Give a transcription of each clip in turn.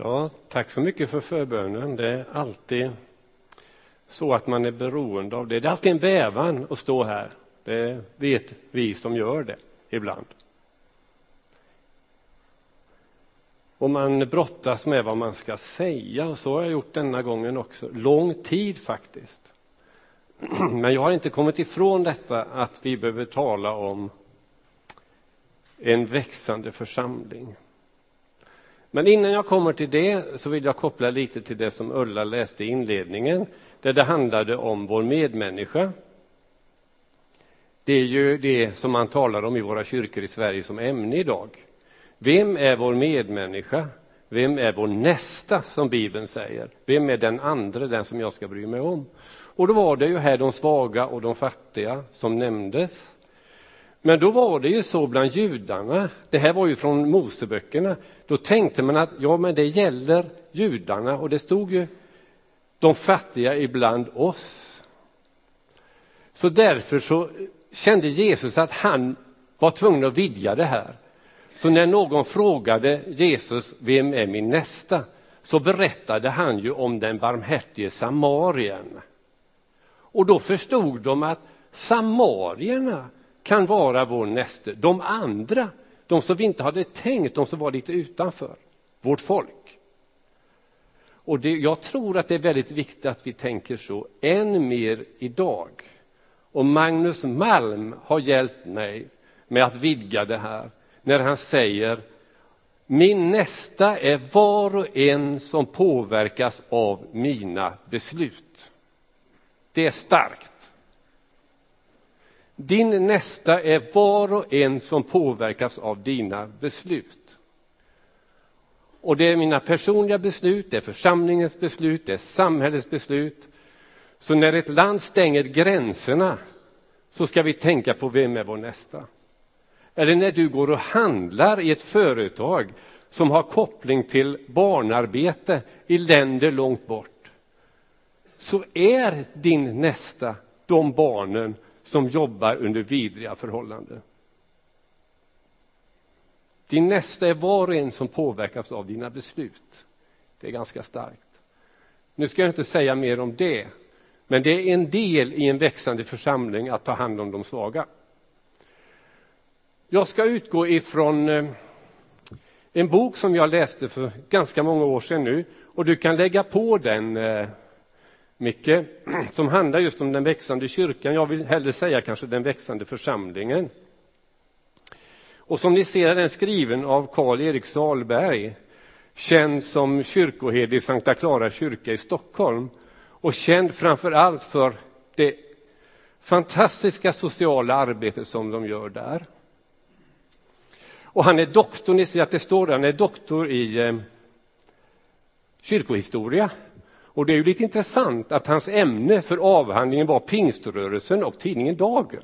Ja, tack så mycket för förbönen. Det är alltid så att man är beroende av det. Det är alltid en bävan att stå här. Det vet vi som gör det ibland. Och man brottas med vad man ska säga och så har jag gjort denna gången också. Lång tid faktiskt. Men jag har inte kommit ifrån detta att vi behöver tala om en växande församling. Men innan jag kommer till det så vill jag koppla lite till det som Ulla läste i inledningen, där det handlade om vår medmänniska. Det är ju det som man talar om i våra kyrkor i Sverige som ämne idag. Vem är vår medmänniska? Vem är vår nästa, som Bibeln säger? Vem är den andra, den som jag ska bry mig om? Och då var det ju här de svaga och de fattiga som nämndes. Men då var det ju så bland judarna, det här var ju från Moseböckerna, då tänkte man att ja, men det gäller judarna och det stod ju de fattiga ibland oss. Så därför så kände Jesus att han var tvungen att vidga det här. Så när någon frågade Jesus, vem är min nästa? Så berättade han ju om den barmhärtige samarien. Och då förstod de att samarierna kan vara vår näste. De andra, de som vi inte hade tänkt, de som var lite utanför, vårt folk. Och det, jag tror att det är väldigt viktigt att vi tänker så, än mer idag. Och Magnus Malm har hjälpt mig med att vidga det här när han säger min nästa är var och en som påverkas av mina beslut. Det är starkt. Din nästa är var och en som påverkas av dina beslut. Och det är mina personliga beslut, det är församlingens beslut, det är samhällets beslut. Så när ett land stänger gränserna så ska vi tänka på vem är vår nästa. Eller när du går och handlar i ett företag som har koppling till barnarbete i länder långt bort så är din nästa de barnen som jobbar under vidriga förhållanden. Din nästa är var och en som påverkas av dina beslut. Det är ganska starkt. Nu ska jag inte säga mer om det, men det är en del i en växande församling att ta hand om de svaga. Jag ska utgå ifrån eh, en bok som jag läste för ganska många år sedan nu och du kan lägga på den eh, Micke, som handlar just om den växande kyrkan. Jag vill hellre säga kanske den växande församlingen. Och som ni ser är den skriven av Karl-Erik Salberg, känd som kyrkoherde i Sankta Clara kyrka i Stockholm och känd framför allt för det fantastiska sociala arbetet som de gör där. Och han är doktor, ni ser att det står där, han är doktor i eh, kyrkohistoria och det är ju lite intressant att hans ämne för avhandlingen var pingströrelsen och tidningen Dagen.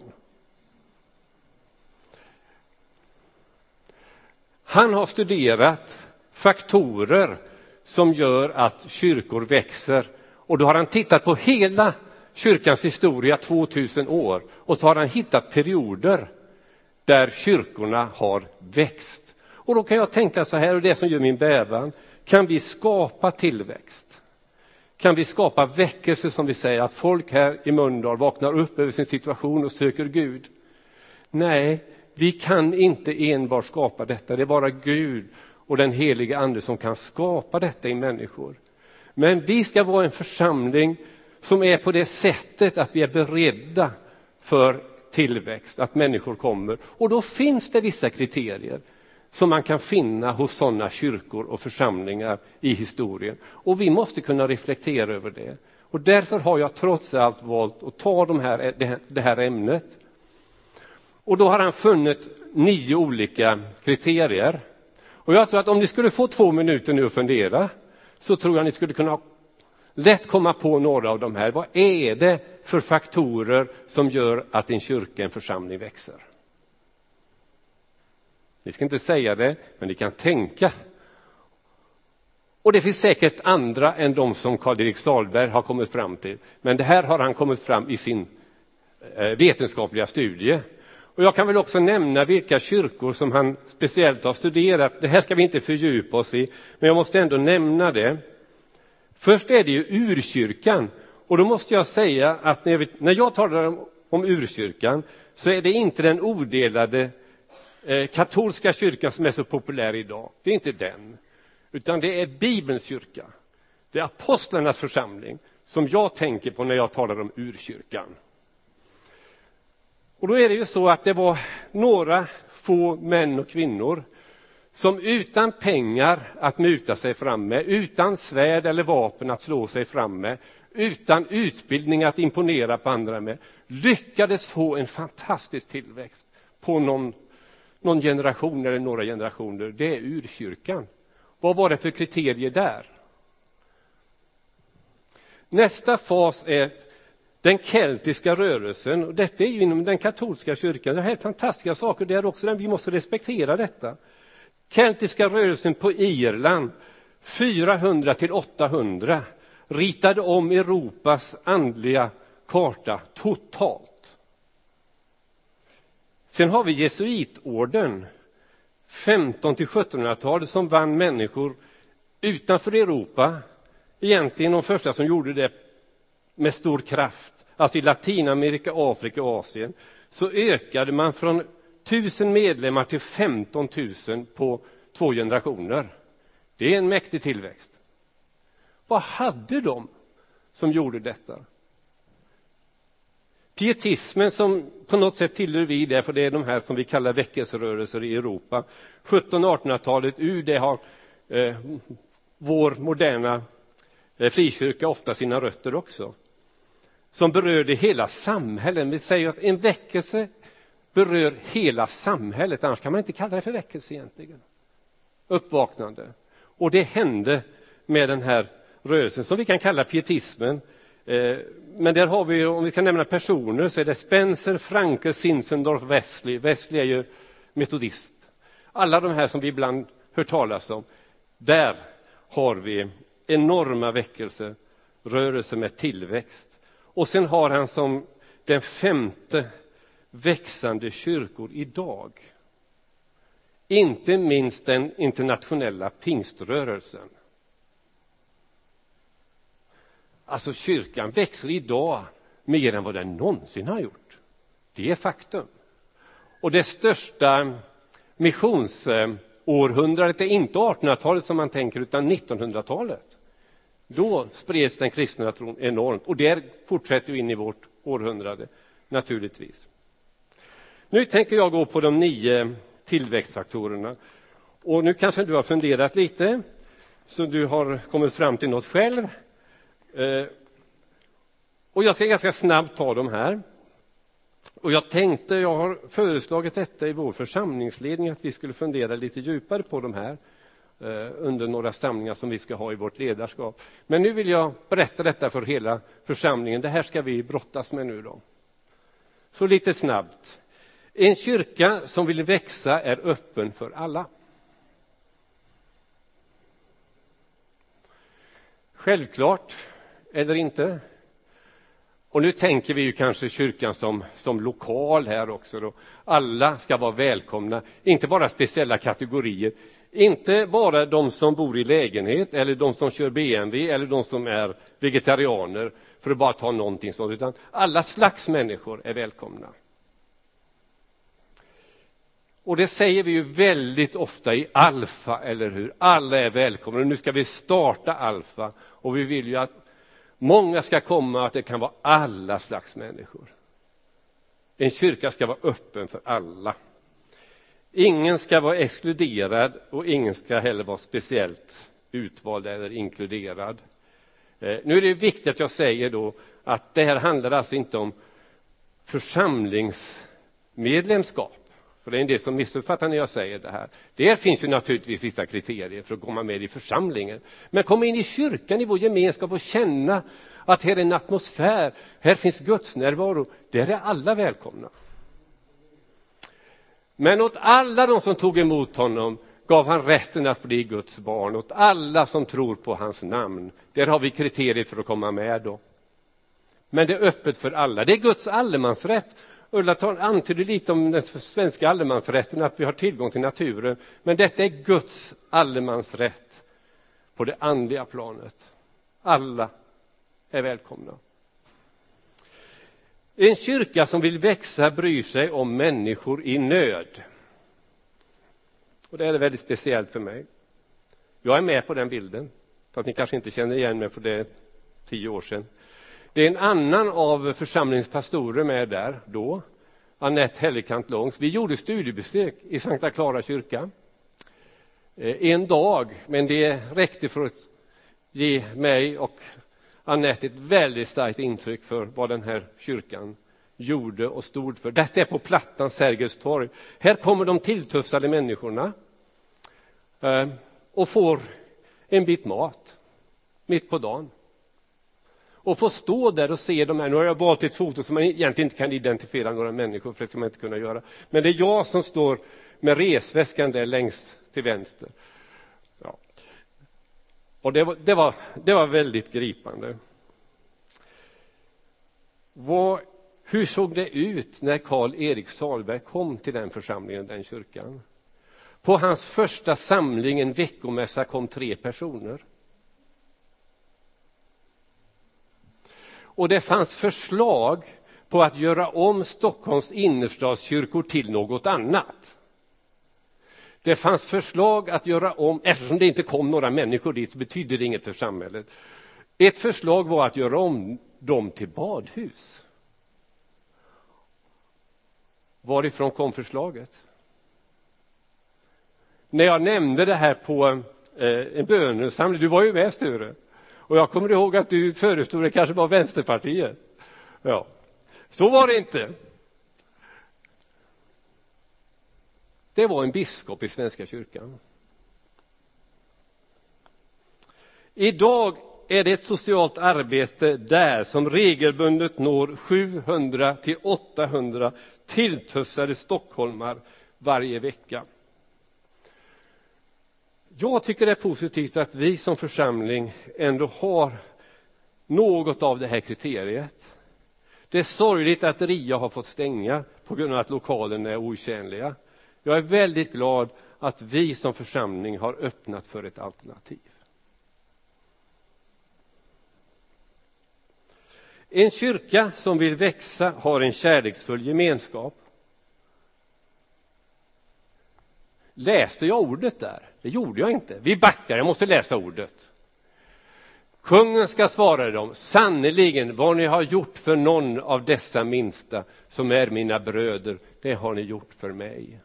Han har studerat faktorer som gör att kyrkor växer och då har han tittat på hela kyrkans historia 2000 år och så har han hittat perioder där kyrkorna har växt. Och då kan jag tänka så här, och det som gör min bävan, kan vi skapa tillväxt? Kan vi skapa väckelse som vi säger, att folk här i Mölndal vaknar upp över sin situation och söker Gud. Nej, vi kan inte enbart skapa detta, det är bara Gud och den helige ande som kan skapa detta i människor. Men vi ska vara en församling som är på det sättet att vi är beredda för tillväxt, att människor kommer. Och då finns det vissa kriterier som man kan finna hos sådana kyrkor och församlingar i historien. Och vi måste kunna reflektera över det. Och därför har jag trots allt valt att ta de här, det här ämnet. Och då har han funnit nio olika kriterier. Och jag tror att om ni skulle få två minuter nu att fundera så tror jag ni skulle kunna lätt komma på några av de här. Vad är det för faktorer som gör att en kyrka, en församling växer? Ni ska inte säga det, men ni kan tänka. Och det finns säkert andra än de som Karl-Erik Salberg har kommit fram till. Men det här har han kommit fram i sin eh, vetenskapliga studie. Och jag kan väl också nämna vilka kyrkor som han speciellt har studerat. Det här ska vi inte fördjupa oss i, men jag måste ändå nämna det. Först är det ju urkyrkan. Och då måste jag säga att när, när jag talar om, om urkyrkan så är det inte den odelade eh, katolska kyrkan som är så populär idag. Det är inte den, utan det är Bibelns kyrka. Det är apostlarnas församling som jag tänker på när jag talar om urkyrkan. Och då är det ju så att det var några få män och kvinnor som utan pengar att muta sig fram med, utan svärd eller vapen att slå sig fram med, utan utbildning att imponera på andra med, lyckades få en fantastisk tillväxt på någon, någon generation eller några generationer. Det är urkyrkan. Vad var det för kriterier där? Nästa fas är den keltiska rörelsen. Och detta är ju inom den katolska kyrkan. Det är helt fantastiska saker där också. Vi måste respektera detta. Keltiska rörelsen på Irland 400 till 800 ritade om Europas andliga karta totalt. Sen har vi jesuitorden 15 till 1700-talet som vann människor utanför Europa. Egentligen de första som gjorde det med stor kraft. Alltså i Latinamerika, Afrika och Asien så ökade man från 1000 medlemmar till 15 000 på två generationer. Det är en mäktig tillväxt. Vad hade de som gjorde detta? Pietismen som på något sätt tillhör vi det, för det är de här som vi kallar väckelserörelser i Europa. 1700-1800-talet, ur det har eh, vår moderna eh, frikyrka ofta sina rötter också. Som berörde hela samhället. Vi säger att en väckelse berör hela samhället, annars kan man inte kalla det för väckelse egentligen. Uppvaknande. Och det hände med den här rörelsen som vi kan kalla pietismen. Eh, men där har vi, om vi kan nämna personer, så är det Spencer, Franke, Zinzendorf, Wesley. Wesley är ju metodist. Alla de här som vi ibland hör talas om. Där har vi enorma väckelserörelser med tillväxt. Och sen har han som den femte växande kyrkor idag. Inte minst den internationella pingströrelsen. Alltså kyrkan växer idag mer än vad den någonsin har gjort. Det är faktum. Och det största missionsårhundradet är inte 1800-talet som man tänker utan 1900-talet. Då spreds den kristna tron enormt och det fortsätter in i vårt århundrade naturligtvis. Nu tänker jag gå på de nio tillväxtfaktorerna. Och nu kanske du har funderat lite, så du har kommit fram till något själv. Eh, och jag ska ganska snabbt ta de här. Och jag tänkte, jag har föreslagit detta i vår församlingsledning, att vi skulle fundera lite djupare på de här eh, under några samlingar som vi ska ha i vårt ledarskap. Men nu vill jag berätta detta för hela församlingen. Det här ska vi brottas med nu då. Så lite snabbt. En kyrka som vill växa är öppen för alla. Självklart, eller inte? Och nu tänker vi ju kanske kyrkan som, som lokal här också. Då. Alla ska vara välkomna, inte bara speciella kategorier. Inte bara de som bor i lägenhet eller de som kör BMW eller de som är vegetarianer, för att bara ta någonting sånt, utan alla slags människor är välkomna. Och det säger vi ju väldigt ofta i Alfa, eller hur? Alla är välkomna. Nu ska vi starta Alfa och vi vill ju att många ska komma, att det kan vara alla slags människor. En kyrka ska vara öppen för alla. Ingen ska vara exkluderad och ingen ska heller vara speciellt utvald eller inkluderad. Eh, nu är det viktigt att jag säger då att det här handlar alltså inte om församlingsmedlemskap. För det är en del som missuppfattar när jag säger det här. Det finns ju naturligtvis vissa kriterier för att komma med i församlingen. Men komma in i kyrkan, i vår gemenskap och känna att här är en atmosfär, här finns Guds närvaro. Där är alla välkomna. Men åt alla de som tog emot honom gav han rätten att bli Guds barn, åt alla som tror på hans namn. Där har vi kriterier för att komma med då. Men det är öppet för alla. Det är Guds allemansrätt Ulla antydde lite om den svenska allemansrätten, att vi har tillgång till naturen. Men detta är Guds allemansrätt på det andliga planet. Alla är välkomna. En kyrka som vill växa bryr sig om människor i nöd. Och det är väldigt speciellt för mig. Jag är med på den bilden, för att ni kanske inte känner igen mig för det är tio år sedan. Det är en annan av församlingens pastorer med där då, Annette Hellekant Långs. Vi gjorde studiebesök i Sankta Klara kyrka. Eh, en dag, men det räckte för att ge mig och Annette ett väldigt starkt intryck för vad den här kyrkan gjorde och stod för. Detta är på Plattan, Sergels torg. Här kommer de tilltufsade människorna eh, och får en bit mat mitt på dagen. Och få stå där och se de här, nu har jag valt ett foto som man egentligen inte kan identifiera några människor, för det ska man inte kunna göra. Men det är jag som står med resväskan där längst till vänster. Ja. Och det var, det, var, det var väldigt gripande. Vad, hur såg det ut när Karl-Erik Salberg kom till den församlingen, den kyrkan? På hans första samling, en veckomässa, kom tre personer. Och det fanns förslag på att göra om Stockholms innerstadskyrkor till något annat. Det fanns förslag att göra om, eftersom det inte kom några människor dit, så betydde det inget för samhället. Ett förslag var att göra om dem till badhus. Varifrån kom förslaget? När jag nämnde det här på eh, en bönesamling, du var ju med Sture, och jag kommer ihåg att du föreslog det kanske var Vänsterpartiet. Ja, så var det inte. Det var en biskop i Svenska kyrkan. Idag är det ett socialt arbete där som regelbundet når 700 till 800 tilltufsade stockholmar varje vecka. Jag tycker det är positivt att vi som församling ändå har något av det här kriteriet. Det är sorgligt att RIA har fått stänga på grund av att lokalerna är otjänliga. Jag är väldigt glad att vi som församling har öppnat för ett alternativ. En kyrka som vill växa har en kärleksfull gemenskap. Läste jag ordet där? Det gjorde jag inte. Vi backar, jag måste läsa ordet. Kungen ska svara dem, sannerligen vad ni har gjort för någon av dessa minsta som är mina bröder, det har ni gjort för mig.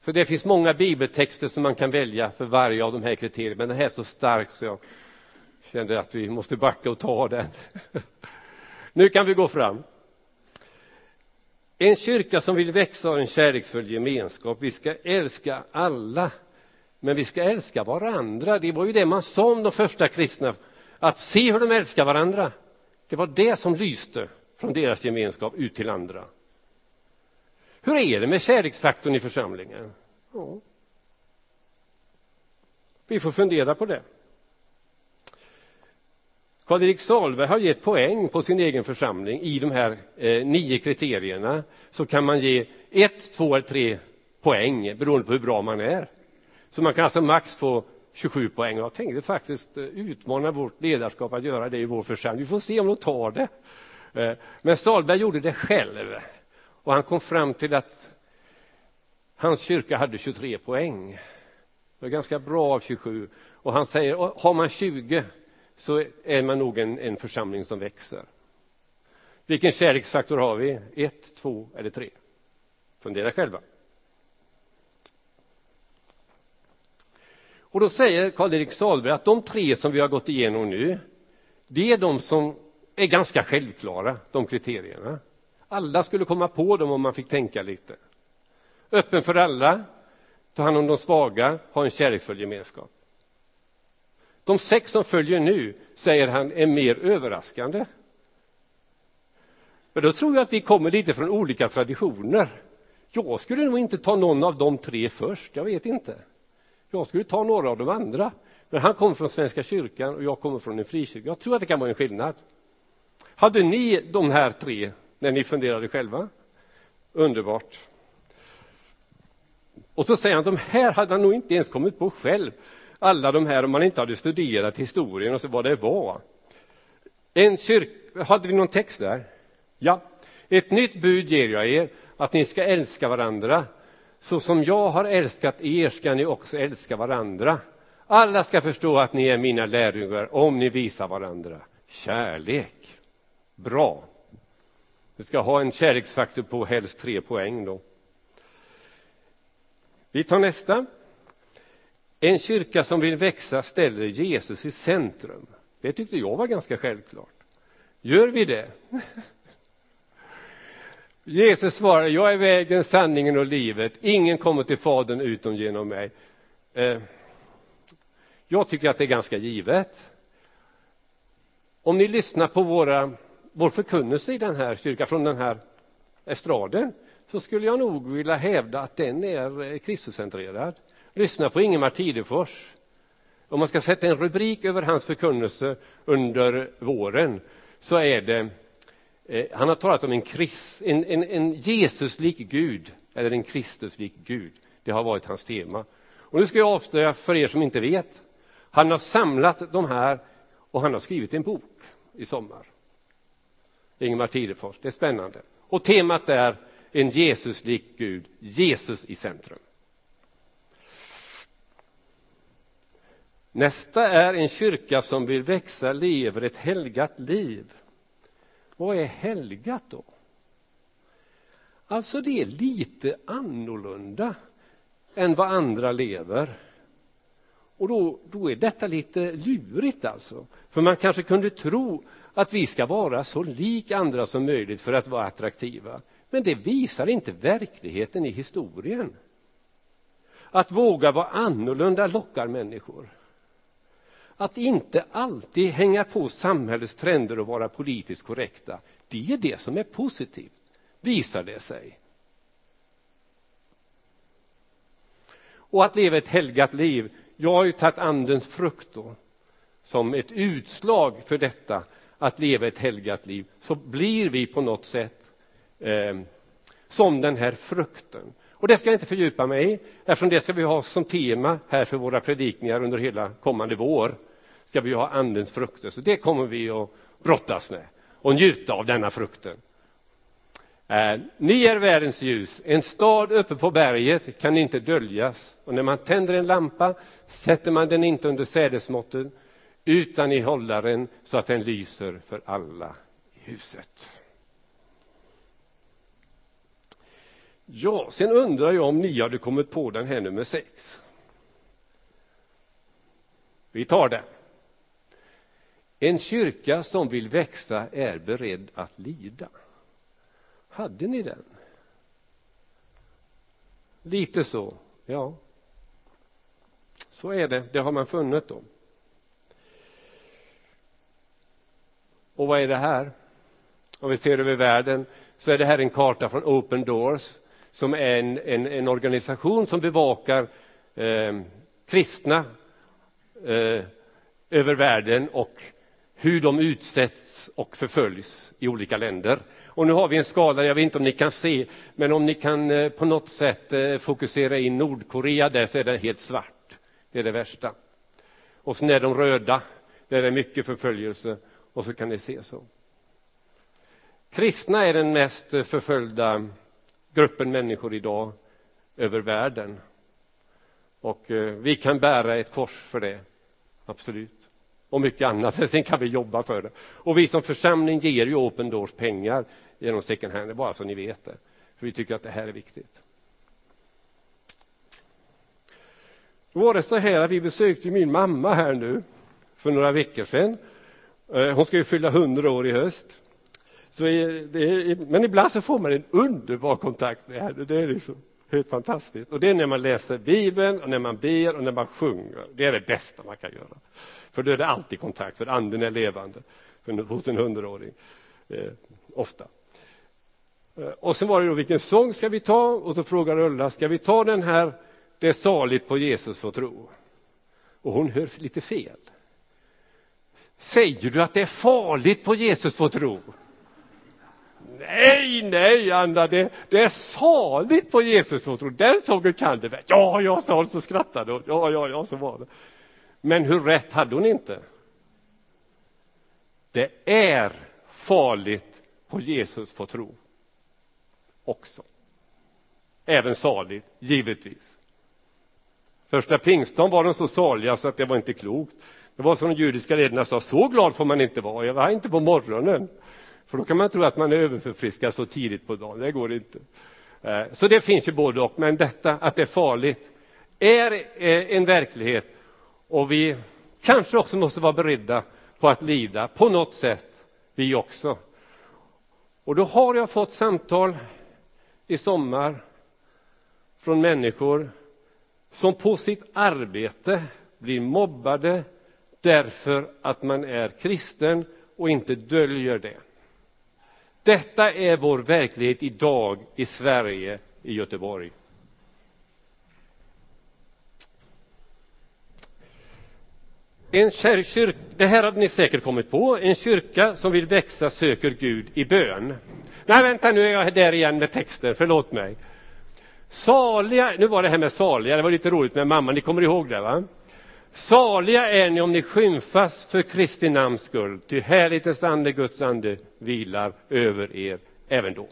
Så det finns många bibeltexter som man kan välja för varje av de här kriterierna, men den här är så stark så jag kände att vi måste backa och ta den. Nu kan vi gå fram. En kyrka som vill växa har en kärleksfull gemenskap. Vi ska älska alla, men vi ska älska varandra. Det var ju det man sa om de första kristna, att se hur de älskar varandra. Det var det som lyste från deras gemenskap ut till andra. Hur är det med kärleksfaktorn i församlingen? Ja. Vi får fundera på det. Karl-Erik Salberg har gett poäng på sin egen församling i de här eh, nio kriterierna. Så kan man ge ett, två eller tre poäng beroende på hur bra man är. Så man kan alltså max få 27 poäng. Jag tänkte faktiskt eh, utmana vårt ledarskap att göra det i vår församling. Vi får se om de tar det. Eh, men Salberg gjorde det själv och han kom fram till att hans kyrka hade 23 poäng. Det var ganska bra av 27. Och han säger, har man 20 så är man nog en, en församling som växer. Vilken kärleksfaktor har vi? Ett, två eller tre? Fundera själva. Och då säger Karl-Erik Salberg att de tre som vi har gått igenom nu, det är de som är ganska självklara, de kriterierna. Alla skulle komma på dem om man fick tänka lite. Öppen för alla, ta hand om de svaga, ha en kärleksfull gemenskap. De sex som följer nu, säger han, är mer överraskande. Men då tror jag att vi kommer lite från olika traditioner. Jag skulle nog inte ta någon av de tre först, jag vet inte. Jag skulle ta några av de andra. Men han kommer från Svenska kyrkan och jag kommer från en frikyrka. Jag tror att det kan vara en skillnad. Hade ni de här tre när ni funderade själva? Underbart. Och så säger han, de här hade han nog inte ens kommit på själv. Alla de här om man inte hade studerat historien och så vad det var. En kyrka, hade vi någon text där? Ja. Ett nytt bud ger jag er, att ni ska älska varandra. Så som jag har älskat er ska ni också älska varandra. Alla ska förstå att ni är mina lärjungar om ni visar varandra kärlek. Bra. Du ska ha en kärleksfaktor på helst tre poäng då. Vi tar nästa. En kyrka som vill växa ställer Jesus i centrum. Det tyckte jag var ganska självklart. Gör vi det? Jesus svarar, jag är vägen, sanningen och livet. Ingen kommer till Fadern utom genom mig. Eh, jag tycker att det är ganska givet. Om ni lyssnar på våra, vår förkunnelse i den här kyrkan, från den här estraden, så skulle jag nog vilja hävda att den är eh, Kristuscentrerad. Lyssna på Ingemar Tidefors. Om man ska sätta en rubrik över hans förkunnelse under våren så är det eh, han har talat om en, Christ, en, en, en Jesuslik Gud, eller en Kristuslik Gud. Det har varit hans tema. Och nu ska jag avslöja för er som inte vet. Han har samlat de här och han har skrivit en bok i sommar. Ingemar Tidefors, det är spännande. Och temat är en Jesuslik Gud, Jesus i centrum. Nästa är en kyrka som vill växa, lever ett helgat liv. Vad är helgat då? Alltså det är lite annorlunda än vad andra lever. Och då, då är detta lite lurigt alltså. För man kanske kunde tro att vi ska vara så lik andra som möjligt för att vara attraktiva. Men det visar inte verkligheten i historien. Att våga vara annorlunda lockar människor. Att inte alltid hänga på samhällets trender och vara politiskt korrekta, det är det som är positivt, visar det sig. Och att leva ett helgat liv, jag har ju tagit andens frukt då, som ett utslag för detta, att leva ett helgat liv, så blir vi på något sätt eh, som den här frukten. Och det ska jag inte fördjupa mig i, eftersom det ska vi ha som tema här för våra predikningar under hela kommande vår. Ska vi ha andens frukter, så det kommer vi att brottas med och njuta av denna frukten. Eh, ni är världens ljus. En stad uppe på berget kan inte döljas. Och när man tänder en lampa sätter man den inte under sädesmåtten utan i hållaren så att den lyser för alla i huset. Ja, sen undrar jag om ni hade kommit på den här nummer sex. Vi tar den. En kyrka som vill växa är beredd att lida. Hade ni den? Lite så, ja. Så är det, det har man funnit då. Och vad är det här? Om vi ser över världen så är det här en karta från Open Doors som är en, en, en organisation som bevakar eh, kristna eh, över världen och hur de utsätts och förföljs i olika länder. Och nu har vi en skala, jag vet inte om ni kan se, men om ni kan eh, på något sätt eh, fokusera in Nordkorea där så är det helt svart. Det är det värsta. Och sen är de röda, där det är mycket förföljelse och så kan ni se så. Kristna är den mest eh, förföljda gruppen människor idag över världen. Och eh, vi kan bära ett kors för det, absolut. Och mycket annat, sen kan vi jobba för det. Och vi som församling ger ju Open Doors pengar genom second hand, bara så ni vet det. För vi tycker att det här är viktigt. Då var det så här att vi besökte min mamma här nu för några veckor sedan. Eh, hon ska ju fylla hundra år i höst. Så är, men ibland så får man en underbar kontakt med henne. Det är liksom helt fantastiskt. Och det är när man läser Bibeln, och när man ber och när man sjunger. Det är det bästa man kan göra. För då är det alltid kontakt, för anden är levande hos en hundraåring. Eh, ofta. Eh, och sen var det då, vilken sång ska vi ta? Och så frågar Ulla, ska vi ta den här Det är saligt på Jesus få tro? Och hon hör lite fel. Säger du att det är farligt på Jesus få tro? Nej, nej, Anna, det, det är saligt på Jesus tro. Den sången kan du väl? Ja, jag sa det, så skrattade hon. Ja, ja, ja, så var det. Men hur rätt hade hon inte? Det är farligt på Jesus får tro. Också. Även saligt, givetvis. Första pingstdagen var de så saliga så att det var inte klokt. Det var som de judiska ledarna sa, så glad får man inte vara, jag var inte på morgonen. För då kan man tro att man är överförfriskad så tidigt på dagen, det går inte. Eh, så det finns ju både och, men detta att det är farligt är eh, en verklighet och vi kanske också måste vara beredda på att lida på något sätt, vi också. Och då har jag fått samtal i sommar från människor som på sitt arbete blir mobbade därför att man är kristen och inte döljer det. Detta är vår verklighet idag i Sverige, i Göteborg. En kyrka, det här hade ni säkert kommit på. En kyrka som vill växa söker Gud i bön. Nej, vänta, nu är jag där igen med texten, förlåt mig. Saliga, nu var det här med saliga, det var lite roligt med mamma, ni kommer ihåg det va? Saliga är ni om ni skymfas för Kristi namns skull, ty härlighetens ande, Guds ande, vilar över er även då.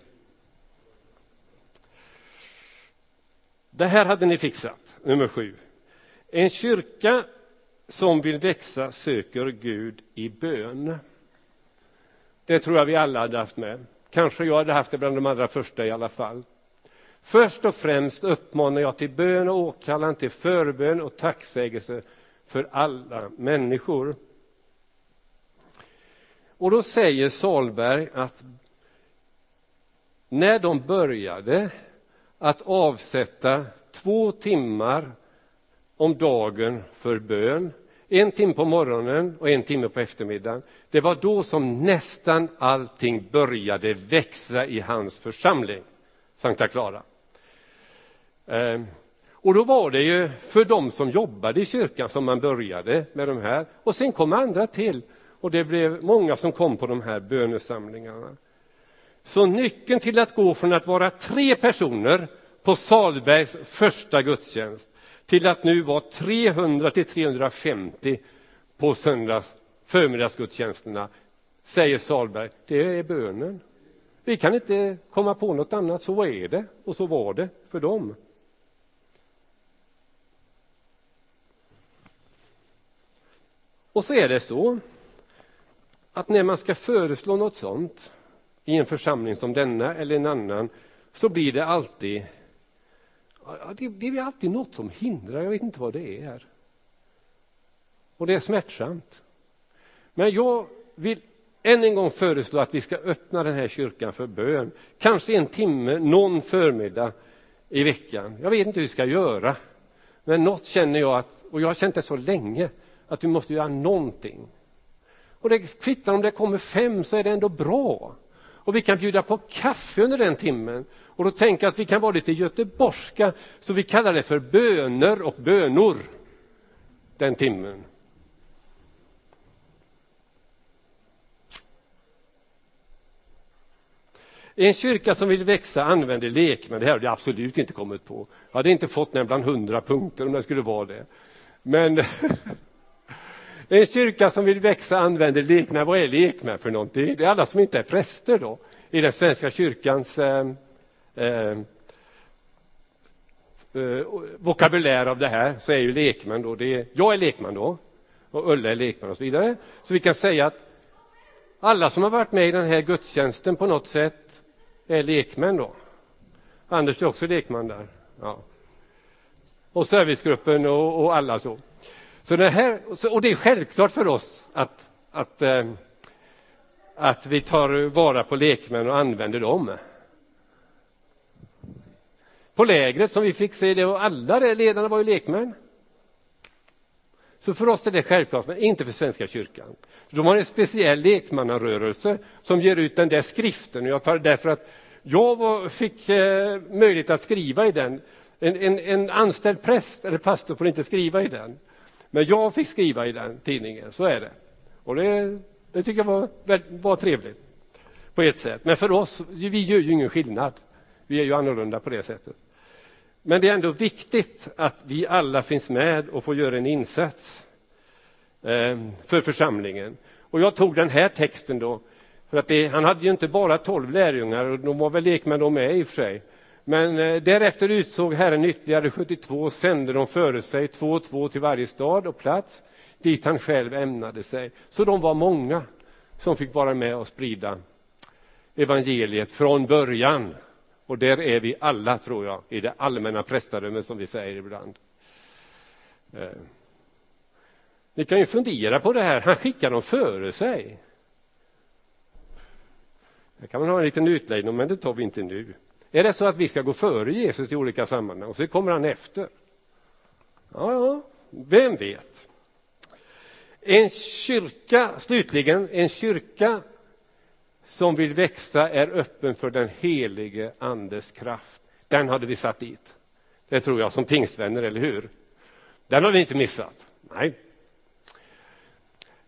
Det här hade ni fixat, nummer sju. En kyrka som vill växa söker Gud i bön. Det tror jag vi alla hade haft med. Kanske jag hade haft det bland de allra första i alla fall. Först och främst uppmanar jag till bön och åkallan, till förbön och tacksägelse för alla människor. Och då säger Salberg att när de började att avsätta två timmar om dagen för bön, en timme på morgonen och en timme på eftermiddagen. Det var då som nästan allting började växa i hans församling, Sankta Clara. Ehm, och då var det ju för de som jobbade i kyrkan som man började med de här. Och sen kom andra till och det blev många som kom på de här bönesamlingarna. Så nyckeln till att gå från att vara tre personer på Salbergs första gudstjänst till att nu vara 300 till 350 på söndags förmiddagsgudstjänsterna, säger Salberg, det är bönen. Vi kan inte komma på något annat, så är det och så var det för dem. Och så är det så att när man ska föreslå något sånt i en församling som denna eller en annan så blir det alltid det, det är alltid något som hindrar, jag vet inte vad det är. Och det är smärtsamt. Men jag vill än en gång föreslå att vi ska öppna den här kyrkan för bön. Kanske en timme, någon förmiddag i veckan. Jag vet inte hur vi ska göra. Men något känner jag att, och jag har känt det så länge, att vi måste göra någonting. Och det kvittar om det kommer fem så är det ändå bra. Och vi kan bjuda på kaffe under den timmen. Och då tänker jag att vi kan vara lite göteborgska, så vi kallar det för böner och bönor den timmen. En kyrka som vill växa använder lekmän. Det här har jag absolut inte kommit på. Jag hade inte fått den bland hundra punkter om det skulle vara det. Men en kyrka som vill växa använder lekmän. Vad är lekmän för någonting? Det är alla som inte är präster då i den svenska kyrkans eh, eh, eh, vokabulär av det här så är ju lekmän då, det är, jag är lekman då och Ulla är lekman och så vidare. Så vi kan säga att alla som har varit med i den här gudstjänsten på något sätt är lekmän då. Anders är också lekman där. Ja. Och servicegruppen och, och alla så så det här, och det är självklart för oss att, att, eh, att vi tar vara på lekmän och använder dem. På lägret som vi fick se, det var alla ledarna var ju lekmän. Så för oss är det självklart, men inte för Svenska kyrkan. De har en speciell lekmannarörelse som ger ut den där skriften. Och jag tar det därför att jag var, fick eh, möjlighet att skriva i den. En, en, en, anställd präst eller pastor får inte skriva i den. Men jag fick skriva i den tidningen, så är det. Och det, det tycker jag var, var trevligt. på ett sätt. Men för oss, vi gör ju ingen skillnad. Vi är ju annorlunda på det sättet. Men det är ändå viktigt att vi alla finns med och får göra en insats ehm, för församlingen. Och jag tog den här texten då, för att det, han hade ju inte bara tolv lärjungar, och de var väl lekmän de med i och för sig. Men eh, därefter utsåg Herren ytterligare 72 och sände dem före sig, två och två till varje stad och plats, dit han själv ämnade sig. Så de var många som fick vara med och sprida evangeliet från början. Och där är vi alla, tror jag, i det allmänna prästadömet som vi säger ibland. Eh. Ni kan ju fundera på det här, han skickar dem före sig. Här kan man ha en liten utläggning men det tar vi inte nu. Är det så att vi ska gå före Jesus i olika sammanhang och så kommer han efter? Ja, ja, vem vet? En kyrka, slutligen, en kyrka som vill växa är öppen för den helige andes kraft. Den hade vi satt dit. Det tror jag som pingstvänner, eller hur? Den har vi inte missat. Nej.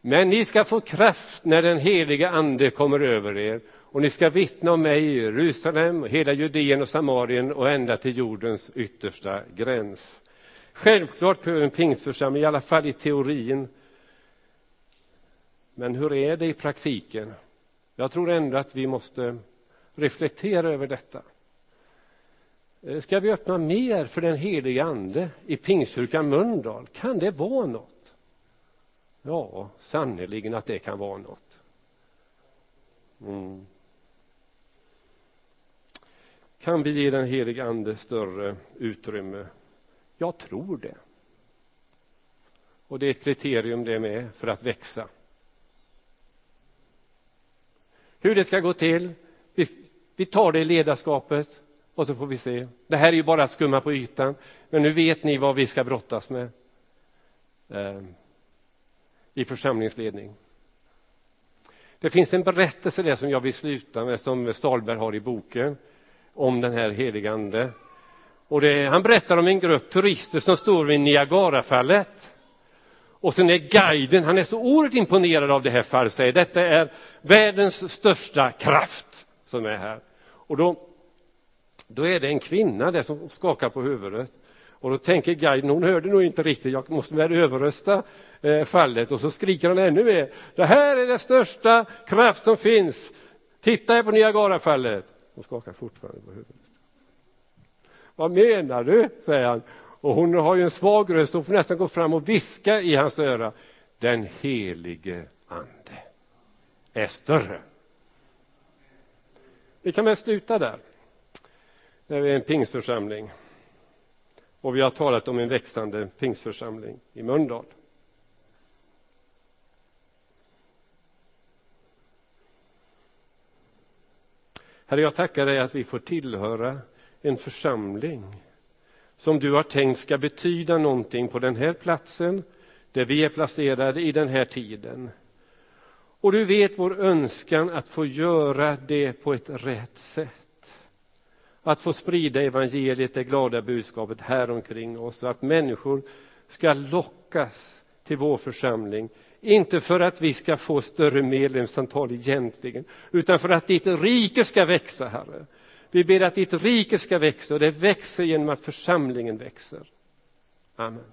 Men ni ska få kraft när den helige ande kommer över er och ni ska vittna om mig i Jerusalem, hela Judeen och Samarien och ända till jordens yttersta gräns. Självklart behöver en pingstförsamling, i alla fall i teorin. Men hur är det i praktiken? Jag tror ändå att vi måste reflektera över detta. Eh, ska vi öppna mer för den heliga Ande i Pingstkyrkan Mölndal? Kan det vara något? Ja, sannerligen att det kan vara något. Mm. Kan vi ge den helige Ande större utrymme? Jag tror det. Och det är ett kriterium det med för att växa. Hur det ska gå till, vi, vi tar det i ledarskapet och så får vi se. Det här är ju bara att skumma på ytan, men nu vet ni vad vi ska brottas med eh, i församlingsledning. Det finns en berättelse där som jag vill sluta med, som Stalberg har i boken om den här heligande. Och det, han berättar om en grupp turister som står vid Niagarafallet. Och sen är guiden, han är så oerhört imponerad av det här fallet, säger detta är världens största kraft som är här. Och då, då är det en kvinna där som skakar på huvudet. Och då tänker guiden, hon hörde nog inte riktigt, jag måste väl överrösta eh, fallet. Och så skriker han ännu mer, det här är den största kraft som finns. Titta här på Niagarafallet. Hon skakar fortfarande på huvudet. Vad menar du? säger han. Och hon har ju en svag röst hon får nästan gå fram och viska i hans öra. Den helige ande är större. Vi kan väl sluta där. När vi är en pingstförsamling. Och vi har talat om en växande pingstförsamling i Mölndal. Herre, jag tackar dig att vi får tillhöra en församling som du har tänkt ska betyda någonting på den här platsen, där vi är placerade i den här tiden. Och du vet vår önskan att få göra det på ett rätt sätt. Att få sprida evangeliet, det glada budskapet här omkring oss, och att människor ska lockas till vår församling inte för att vi ska få större medlemsantal egentligen, utan för att ditt rike ska växa, Herre. Vi ber att ditt rike ska växa och det växer genom att församlingen växer. Amen.